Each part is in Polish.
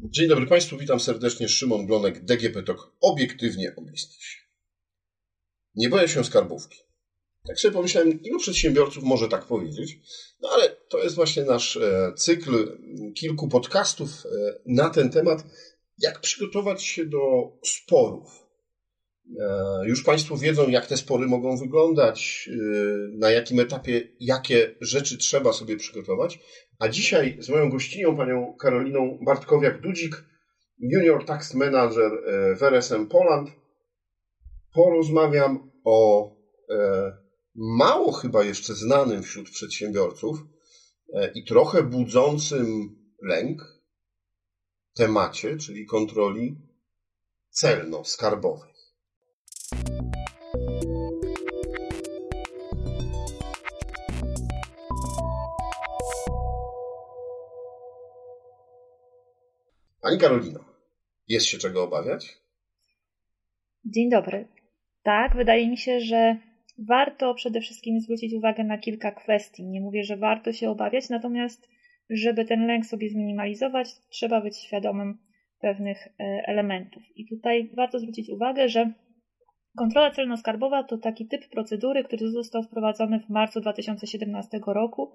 Dzień dobry Państwu, witam serdecznie. Szymon Glonek, DGP TOK, obiektywnie o biznesie. Nie boję się skarbówki. Tak sobie pomyślałem, ilu przedsiębiorców może tak powiedzieć, no ale to jest właśnie nasz e, cykl kilku podcastów e, na ten temat, jak przygotować się do sporów. E, już Państwo wiedzą, jak te spory mogą wyglądać, na jakim etapie, jakie rzeczy trzeba sobie przygotować. A dzisiaj z moją gościnią, panią Karoliną Bartkowiak-Dudzik, Junior Tax Manager w RSM Poland, porozmawiam o mało chyba jeszcze znanym wśród przedsiębiorców e, i trochę budzącym lęk temacie, czyli kontroli celno-skarbowej. Pani Karolino, jest się czego obawiać? Dzień dobry. Tak, wydaje mi się, że warto przede wszystkim zwrócić uwagę na kilka kwestii. Nie mówię, że warto się obawiać, natomiast żeby ten lęk sobie zminimalizować, trzeba być świadomym pewnych e, elementów. I tutaj warto zwrócić uwagę, że kontrola celno-skarbowa to taki typ procedury, który został wprowadzony w marcu 2017 roku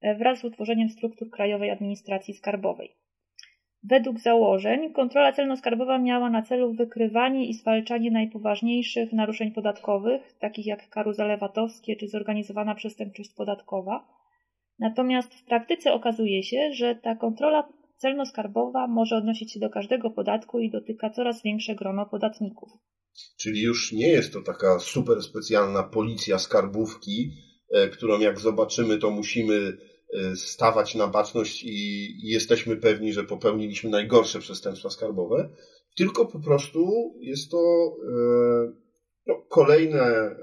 e, wraz z utworzeniem struktur Krajowej Administracji Skarbowej. Według założeń kontrola celno-skarbowa miała na celu wykrywanie i zwalczanie najpoważniejszych naruszeń podatkowych, takich jak karuzele VAT-owskie czy zorganizowana przestępczość podatkowa. Natomiast w praktyce okazuje się, że ta kontrola celno-skarbowa może odnosić się do każdego podatku i dotyka coraz większe grono podatników. Czyli już nie jest to taka super specjalna policja skarbówki, e, którą jak zobaczymy, to musimy stawać na baczność i jesteśmy pewni, że popełniliśmy najgorsze przestępstwa skarbowe, tylko po prostu jest to y, no, kolejne, y,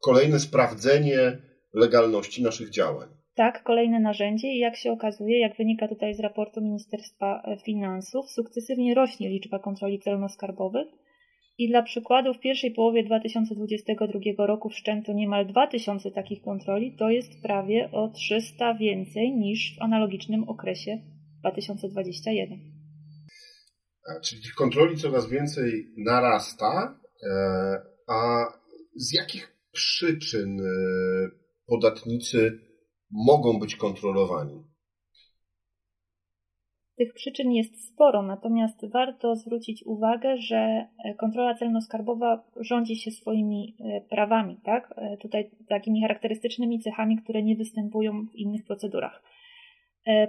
kolejne sprawdzenie legalności naszych działań. Tak, kolejne narzędzie i jak się okazuje, jak wynika tutaj z raportu Ministerstwa Finansów, sukcesywnie rośnie liczba kontroli celno-skarbowych i dla przykładu w pierwszej połowie 2022 roku wszczęto niemal 2000 takich kontroli, to jest prawie o 300 więcej niż w analogicznym okresie 2021. Czyli tych kontroli coraz więcej narasta, e, a z jakich przyczyn e, podatnicy mogą być kontrolowani? Tych przyczyn jest sporo, natomiast warto zwrócić uwagę, że e, kontrola celno-skarbowa rządzi się swoimi e, prawami, tak? E, tutaj takimi charakterystycznymi cechami, które nie występują w innych procedurach.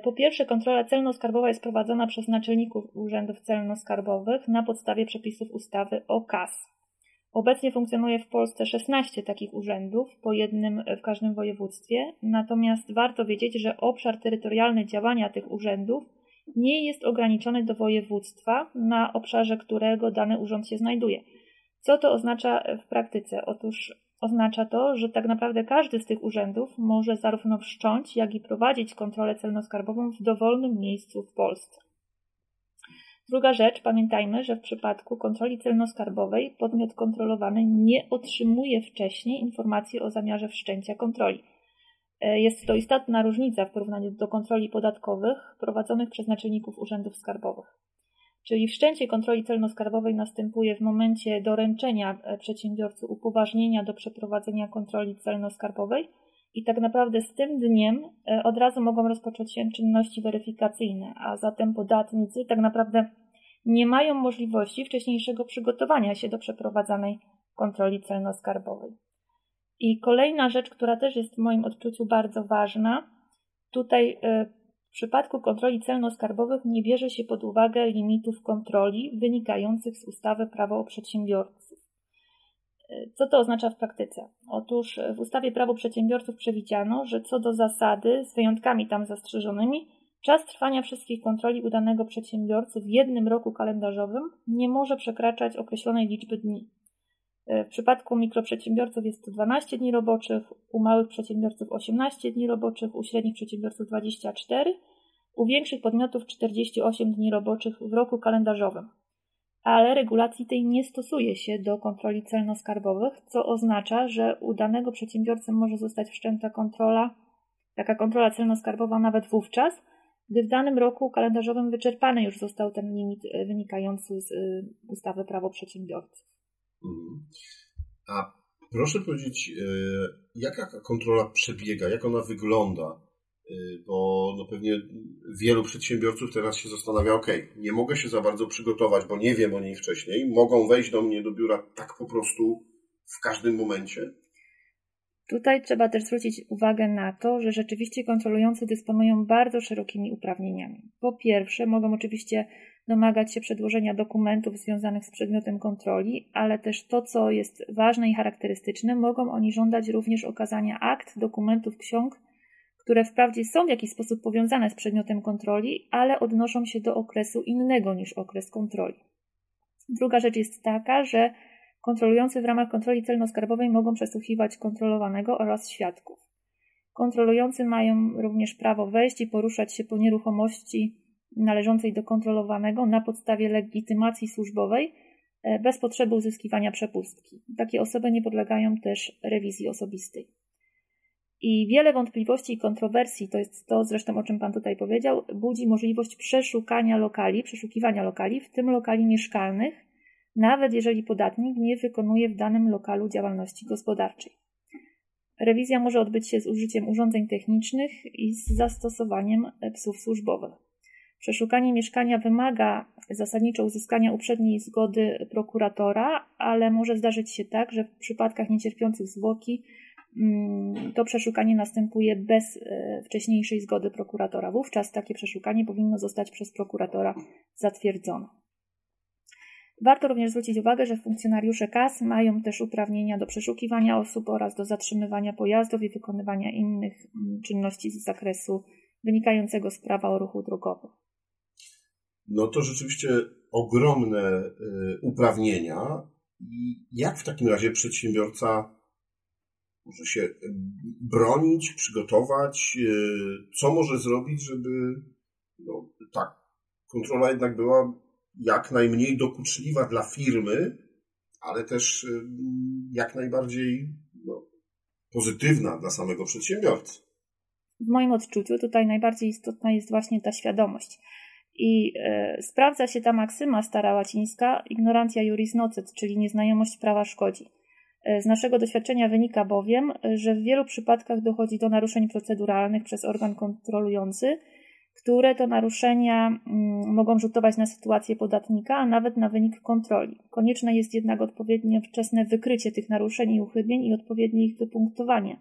Po pierwsze, kontrola celno-skarbowa jest prowadzona przez naczelników urzędów celno-skarbowych na podstawie przepisów ustawy o KAS. Obecnie funkcjonuje w Polsce 16 takich urzędów, po jednym w każdym województwie, natomiast warto wiedzieć, że obszar terytorialny działania tych urzędów nie jest ograniczony do województwa, na obszarze którego dany urząd się znajduje. Co to oznacza w praktyce? Otóż oznacza to, że tak naprawdę każdy z tych urzędów może zarówno wszcząć, jak i prowadzić kontrolę celno-skarbową w dowolnym miejscu w Polsce. Druga rzecz, pamiętajmy, że w przypadku kontroli celno-skarbowej podmiot kontrolowany nie otrzymuje wcześniej informacji o zamiarze wszczęcia kontroli. E, jest to istotna różnica w porównaniu do kontroli podatkowych prowadzonych przez naczelników urzędów skarbowych. Czyli wszczęcie kontroli celno-skarbowej następuje w momencie doręczenia e, przedsiębiorcy upoważnienia do przeprowadzenia kontroli celno-skarbowej i tak naprawdę z tym dniem e, od razu mogą rozpocząć się czynności weryfikacyjne, a zatem podatnicy tak naprawdę nie mają możliwości wcześniejszego przygotowania się do przeprowadzanej kontroli celno-skarbowej. I kolejna rzecz, która też jest w moim odczuciu bardzo ważna, tutaj y, w przypadku kontroli celno-skarbowych nie bierze się pod uwagę limitów kontroli wynikających z ustawy Prawo o przedsiębiorców. Y, co to oznacza w praktyce? Otóż w ustawie Prawo przedsiębiorców przewidziano, że co do zasady, z wyjątkami tam zastrzeżonymi, czas trwania wszystkich kontroli udanego przedsiębiorcy w jednym roku kalendarzowym nie może przekraczać określonej liczby dni. W przypadku mikroprzedsiębiorców jest to 12 dni roboczych, u małych przedsiębiorców 18 dni roboczych, u średnich przedsiębiorców 24, u większych podmiotów 48 dni roboczych w roku kalendarzowym. Ale regulacji tej nie stosuje się do kontroli celno-skarbowych, co oznacza, że u danego przedsiębiorcy może zostać wszczęta kontrola, taka kontrola celno-skarbowa nawet wówczas, gdy w danym roku kalendarzowym wyczerpany już został ten limit wynikający z ustawy prawo przedsiębiorców. Mhm. A proszę powiedzieć, jaka kontrola przebiega, jak ona wygląda? Y, bo no pewnie wielu przedsiębiorców teraz się zastanawia, ok, nie mogę się za bardzo przygotować, bo nie wiem o niej wcześniej, mogą wejść do mnie do biura tak po prostu w każdym momencie? Tutaj trzeba też zwrócić uwagę na to, że rzeczywiście kontrolujący dysponują bardzo szerokimi uprawnieniami. Po pierwsze, mogą oczywiście domagać się przedłożenia dokumentów związanych z przedmiotem kontroli, ale też to, co jest ważne i charakterystyczne, mogą oni żądać również okazania akt, dokumentów, ksiąg, które wprawdzie są w jakiś sposób powiązane z przedmiotem kontroli, ale odnoszą się do okresu innego niż okres kontroli. Druga rzecz jest taka, że kontrolujący w ramach kontroli celno-skarbowej mogą przesłuchiwać kontrolowanego oraz świadków. Kontrolujący mają również prawo wejść i poruszać się po nieruchomości należącej do kontrolowanego na podstawie legitymacji służbowej e, bez potrzeby uzyskiwania przepustki. Takie osoby nie podlegają też rewizji osobistej. I wiele wątpliwości i kontrowersji, to jest to zresztą o czym Pan tutaj powiedział, budzi możliwość przeszukania lokali, przeszukiwania lokali, w tym lokali mieszkalnych, nawet jeżeli podatnik nie wykonuje w danym lokalu działalności gospodarczej. Rewizja może odbyć się z użyciem urządzeń technicznych i z zastosowaniem psów służbowych. Przeszukanie mieszkania wymaga zasadniczo uzyskania uprzedniej zgody prokuratora, ale może zdarzyć się tak, że w przypadkach niecierpiących zwłoki Mm, to przeszukanie następuje bez e, wcześniejszej zgody prokuratora. Wówczas takie przeszukanie powinno zostać przez prokuratora zatwierdzone. Warto również zwrócić uwagę, że funkcjonariusze KAS mają też uprawnienia do przeszukiwania osób oraz do zatrzymywania pojazdów i wykonywania innych mm, czynności z zakresu wynikającego z prawa o ruchu drogowym. No to rzeczywiście ogromne e, uprawnienia. Jak w takim razie przedsiębiorca może się bronić, przygotować, e, co może zrobić, żeby no, tak, kontrola jednak była jak najmniej dokuczliwa dla firmy, ale też e, jak najbardziej no, pozytywna dla samego przedsiębiorcy. W moim odczuciu tutaj najbardziej istotna jest właśnie ta świadomość. I e, sprawdza się ta maksyma stara łacińska ignorantia juris nocet, czyli nieznajomość prawa szkodzi. E, z naszego doświadczenia wynika bowiem, że w wielu przypadkach dochodzi do naruszeń proceduralnych przez organ kontrolujący, które to naruszenia mm, mogą rzutować na sytuację podatnika, a nawet na wynik kontroli. Konieczne jest jednak odpowiednio wczesne wykrycie tych naruszeń i uchybień i odpowiednie ich wypunktowanie.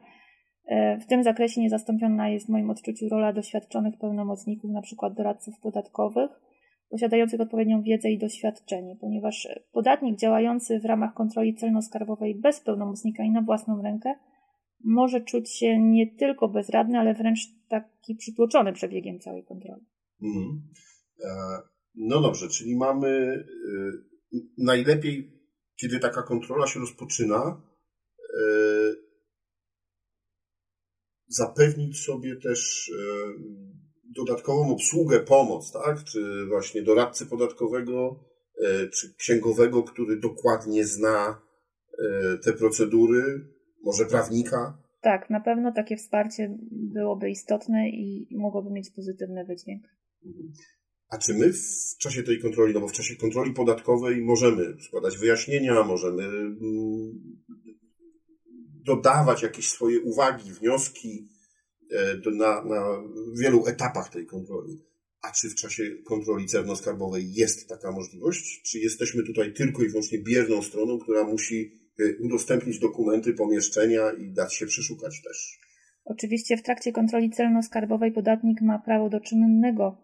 E, w tym zakresie niezastąpiona jest w moim odczuciu rola doświadczonych pełnomocników, np. doradców podatkowych, posiadających odpowiednią wiedzę i doświadczenie, ponieważ podatnik działający w ramach kontroli celno-skarbowej bez pełnomocnika i na własną rękę może czuć się nie tylko bezradny, ale wręcz taki przytłoczony przebiegiem całej kontroli. Mhm. E, no dobrze, czyli mamy e, najlepiej, kiedy taka kontrola się rozpoczyna, e, zapewnić sobie też dodatkową obsługę, pomoc, tak? Czy właśnie doradcy podatkowego, czy księgowego, który dokładnie zna te procedury, może prawnika? Tak, na pewno takie wsparcie byłoby istotne i mogłoby mieć pozytywny wydźwięk. A czy my w czasie tej kontroli, no bo w czasie kontroli podatkowej możemy składać wyjaśnienia, możemy mm, dodawać jakieś swoje uwagi, wnioski, E, na, na wielu etapach tej kontroli. A czy w czasie kontroli celno-skarbowej jest taka możliwość? Czy jesteśmy tutaj tylko i wyłącznie bierną stroną, która musi udostępnić dokumenty, pomieszczenia i dać się przeszukać też? Oczywiście w trakcie kontroli celno-skarbowej podatnik ma prawo do czynnego,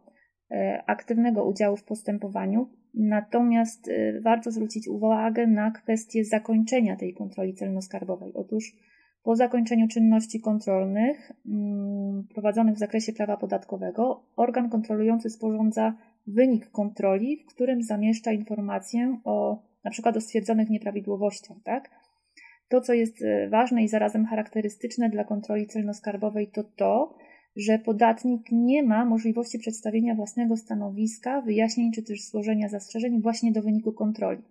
e, aktywnego udziału w postępowaniu, natomiast warto zwrócić uwagę na kwestię zakończenia tej kontroli celno-skarbowej. Otóż po zakończeniu czynności kontrolnych mm, prowadzonych w zakresie prawa podatkowego, organ kontrolujący sporządza wynik kontroli, w którym zamieszcza informację o na przykład o stwierdzonych nieprawidłowościach. Tak? To, co jest e, ważne i zarazem charakterystyczne dla kontroli celno-skarbowej, to to, że podatnik nie ma możliwości przedstawienia własnego stanowiska, wyjaśnień czy też złożenia zastrzeżeń właśnie do wyniku kontroli.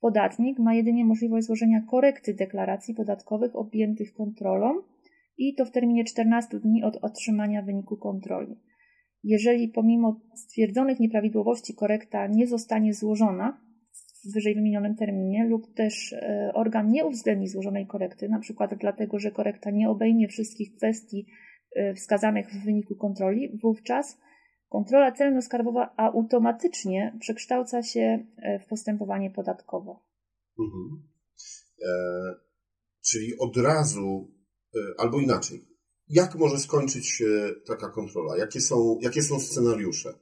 Podatnik ma jedynie możliwość złożenia korekty deklaracji podatkowych objętych kontrolą i to w terminie 14 dni od otrzymania wyniku kontroli. Jeżeli pomimo stwierdzonych nieprawidłowości korekta nie zostanie złożona w wyżej wymienionym terminie lub też e, organ nie uwzględni złożonej korekty, na przykład dlatego, że korekta nie obejmie wszystkich kwestii e, wskazanych w wyniku kontroli, wówczas kontrola celno-skarbowa automatycznie przekształca się e, w postępowanie podatkowe. Mhm. E, czyli od razu, albo inaczej, jak może skończyć się taka kontrola? Jakie są, jakie są scenariusze?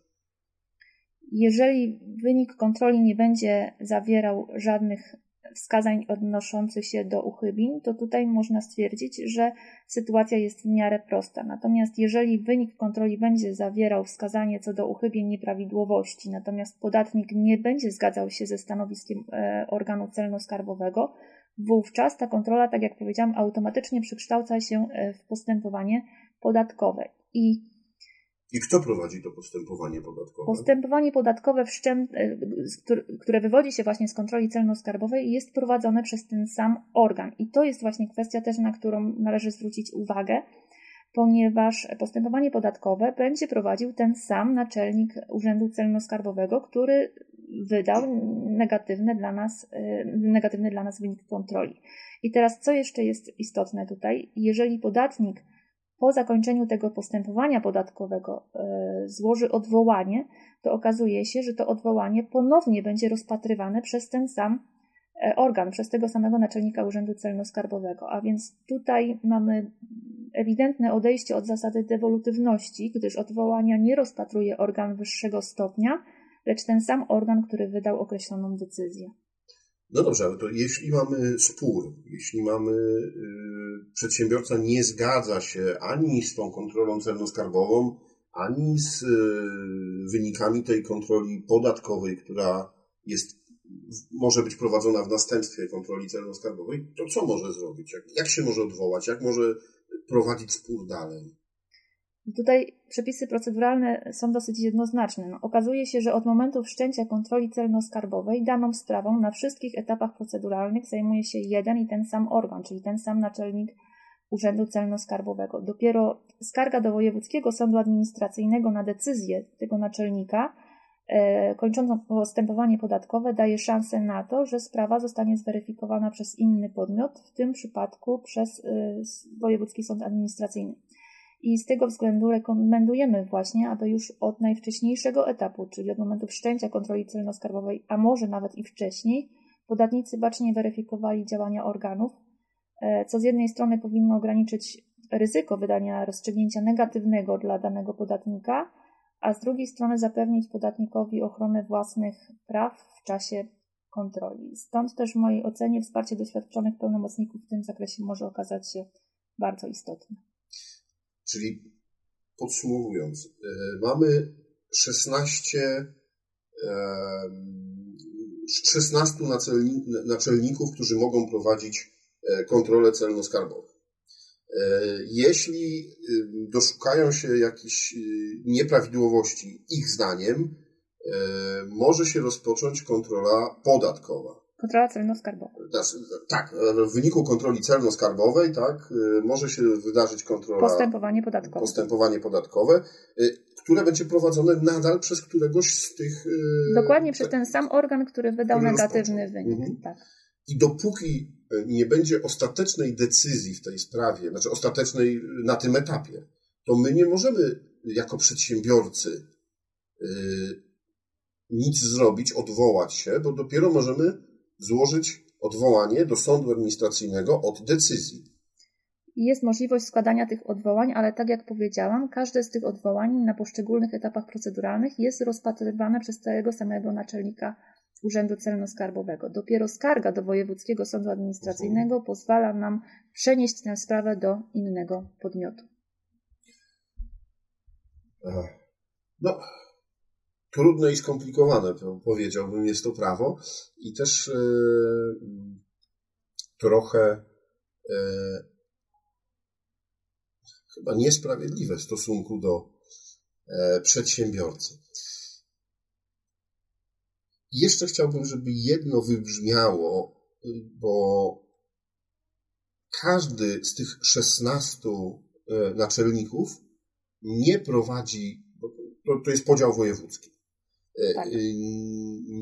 Jeżeli wynik kontroli nie będzie zawierał żadnych wskazań odnoszących się do uchybień, to tutaj można stwierdzić, że sytuacja jest w miarę prosta. Natomiast jeżeli wynik kontroli będzie zawierał wskazanie co do uchybień nieprawidłowości, natomiast podatnik nie będzie zgadzał się ze stanowiskiem e, organu celno-skarbowego, wówczas ta kontrola, tak jak powiedziałam, automatycznie przekształca się e, w postępowanie podatkowe. I i kto prowadzi to postępowanie podatkowe? Postępowanie podatkowe, e, które wywodzi się właśnie z kontroli celno-skarbowej, jest prowadzone przez ten sam organ. I to jest właśnie kwestia też, na którą należy zwrócić uwagę, ponieważ postępowanie podatkowe będzie prowadził ten sam naczelnik Urzędu Celno-Skarbowego, który wydał negatywny dla nas, e, negatywny dla nas wynik kontroli. I teraz, co jeszcze jest istotne tutaj? Jeżeli podatnik po zakończeniu tego postępowania podatkowego e, złoży odwołanie, to okazuje się, że to odwołanie ponownie będzie rozpatrywane przez ten sam e, organ, przez tego samego naczelnika Urzędu Celno-Skarbowego. A więc tutaj mamy ewidentne odejście od zasady dewolutywności, gdyż odwołania nie rozpatruje organ wyższego stopnia, lecz ten sam organ, który wydał określoną decyzję. No dobrze, ale to jeśli mamy spór, jeśli mamy yy, przedsiębiorca nie zgadza się ani z tą kontrolą celno-skarbową, ani z yy, wynikami tej kontroli podatkowej, która jest, może być prowadzona w następstwie kontroli celno-skarbowej, to co może zrobić? Jak, jak się może odwołać? Jak może prowadzić spór dalej? Tutaj przepisy proceduralne są dosyć jednoznaczne. No, okazuje się, że od momentu wszczęcia kontroli celno-skarbowej daną sprawą na wszystkich etapach proceduralnych zajmuje się jeden i ten sam organ, czyli ten sam naczelnik Urzędu Celno-Skarbowego. Dopiero skarga do Wojewódzkiego Sądu Administracyjnego na decyzję tego naczelnika e, kończącą postępowanie podatkowe daje szansę na to, że sprawa zostanie zweryfikowana przez inny podmiot, w tym przypadku przez e, Wojewódzki Sąd Administracyjny. I z tego względu rekomendujemy właśnie, aby już od najwcześniejszego etapu, czyli od momentu wszczęcia kontroli celno-skarbowej, a może nawet i wcześniej, podatnicy bacznie weryfikowali działania organów, e, co z jednej strony powinno ograniczyć ryzyko wydania rozstrzygnięcia negatywnego dla danego podatnika, a z drugiej strony zapewnić podatnikowi ochronę własnych praw w czasie kontroli. Stąd też w mojej ocenie wsparcie doświadczonych pełnomocników w tym zakresie może okazać się bardzo istotne. Czyli podsumowując, e, mamy 16, 16 naczelników, którzy mogą prowadzić e, kontrolę celno-skarbową. E, jeśli doszukają się jakichś nieprawidłowości ich zdaniem, może się rozpocząć kontrola podatkowa. Kontrola celno-skarbowa. Tak, w wyniku kontroli celno-skarbowej, tak, y, może się wydarzyć kontrola. Postępowanie podatkowe. Postępowanie podatkowe, y, które będzie prowadzone nadal przez któregoś z tych. Y, Dokładnie przez ten sam organ, który wydał negatywny rozpoczął. wynik. Mhm. Tak. I dopóki nie będzie ostatecznej decyzji w tej sprawie, znaczy ostatecznej na tym etapie, to my nie możemy jako przedsiębiorcy nic zrobić, odwołać się, bo dopiero możemy złożyć odwołanie do sądu administracyjnego od decyzji. Jest możliwość składania tych odwołań, ale tak jak powiedziałam, każde z tych odwołań na poszczególnych etapach proceduralnych jest rozpatrywane przez tego samego naczelnika Urzędu Celno-Skarbowego. Dopiero skarga do Wojewódzkiego Sądu Administracyjnego mhm. pozwala nam przenieść tę sprawę do innego podmiotu. No, trudne i skomplikowane, powiedziałbym, jest to prawo i też e, trochę e, chyba niesprawiedliwe w stosunku do e, przedsiębiorcy. Jeszcze chciałbym, żeby jedno wybrzmiało, bo każdy z tych 16 naczelników nie prowadzi to, to jest podział wojewódzki. E, Tak. y,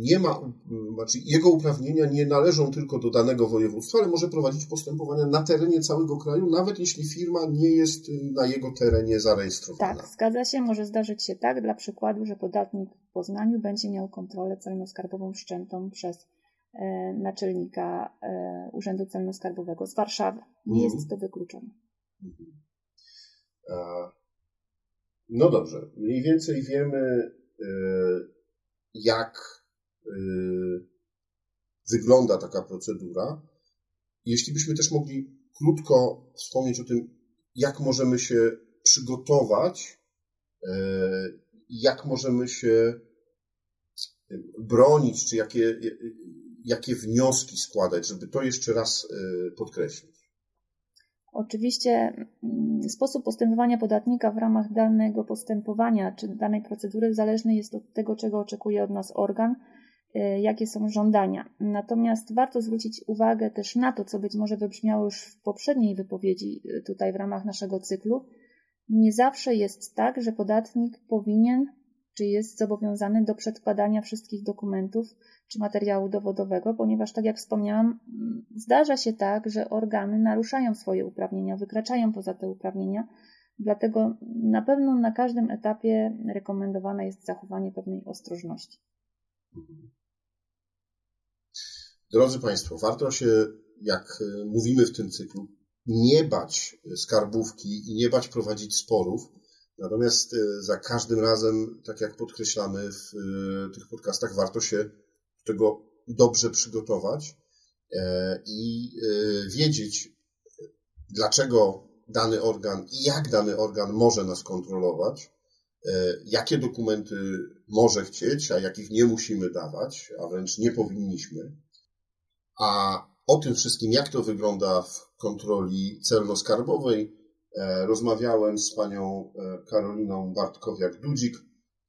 Nie ma, znaczy jego uprawnienia nie należą tylko do danego województwa, ale może prowadzić postępowania na terenie całego kraju, nawet jeśli firma nie jest y, na jego terenie zarejestrowana. Tak, zgadza się. Może zdarzyć się tak, dla przykładu, że podatnik w Poznaniu będzie miał kontrolę celno-skarbową wszczętą przez e, naczelnika e, Urzędu Celno-Skarbowego z Warszawy. Nie Mhm. jest to wykluczone. Mhm. A, No dobrze, mniej więcej wiemy, y, jak y, wygląda taka procedura. Jeśli byśmy też mogli krótko wspomnieć o tym, jak możemy się przygotować, y, jak możemy się bronić, czy jakie, jakie wnioski składać, żeby to jeszcze raz y, podkreślić. Oczywiście mm, sposób postępowania podatnika w ramach danego postępowania czy danej procedury zależny jest od tego, czego oczekuje od nas organ, y, jakie są żądania. Natomiast warto zwrócić uwagę też na to, co być może wybrzmiało już w poprzedniej wypowiedzi y, tutaj w ramach naszego cyklu. Nie zawsze jest tak, że podatnik powinien czy jest zobowiązany do przedkładania wszystkich dokumentów czy materiału dowodowego, ponieważ, tak jak wspomniałam, mm, zdarza się tak, że organy naruszają swoje uprawnienia, wykraczają poza te uprawnienia. Dlatego na pewno na każdym etapie rekomendowane jest zachowanie pewnej ostrożności. Drodzy Państwo, warto się, jak y, mówimy w tym cyklu, nie bać skarbówki i nie bać prowadzić sporów. Natomiast y, za każdym razem, tak jak podkreślamy w y, tych podcastach, warto się do tego dobrze przygotować e, i y, wiedzieć, dlaczego dany organ i jak dany organ może nas kontrolować, e, jakie dokumenty może chcieć, a jakich nie musimy dawać, a wręcz nie powinniśmy. A o tym wszystkim, jak to wygląda w kontroli celno-skarbowej, rozmawiałem z panią e, Karoliną Bartkowiak-Dudzik,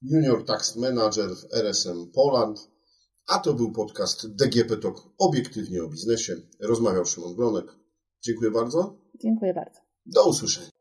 Junior Tax Manager w RSM Poland, a to był podcast DGP Talk obiektywnie o biznesie. Rozmawiał Szymon Glonek. Dziękuję bardzo. Dziękuję bardzo. Do usłyszenia.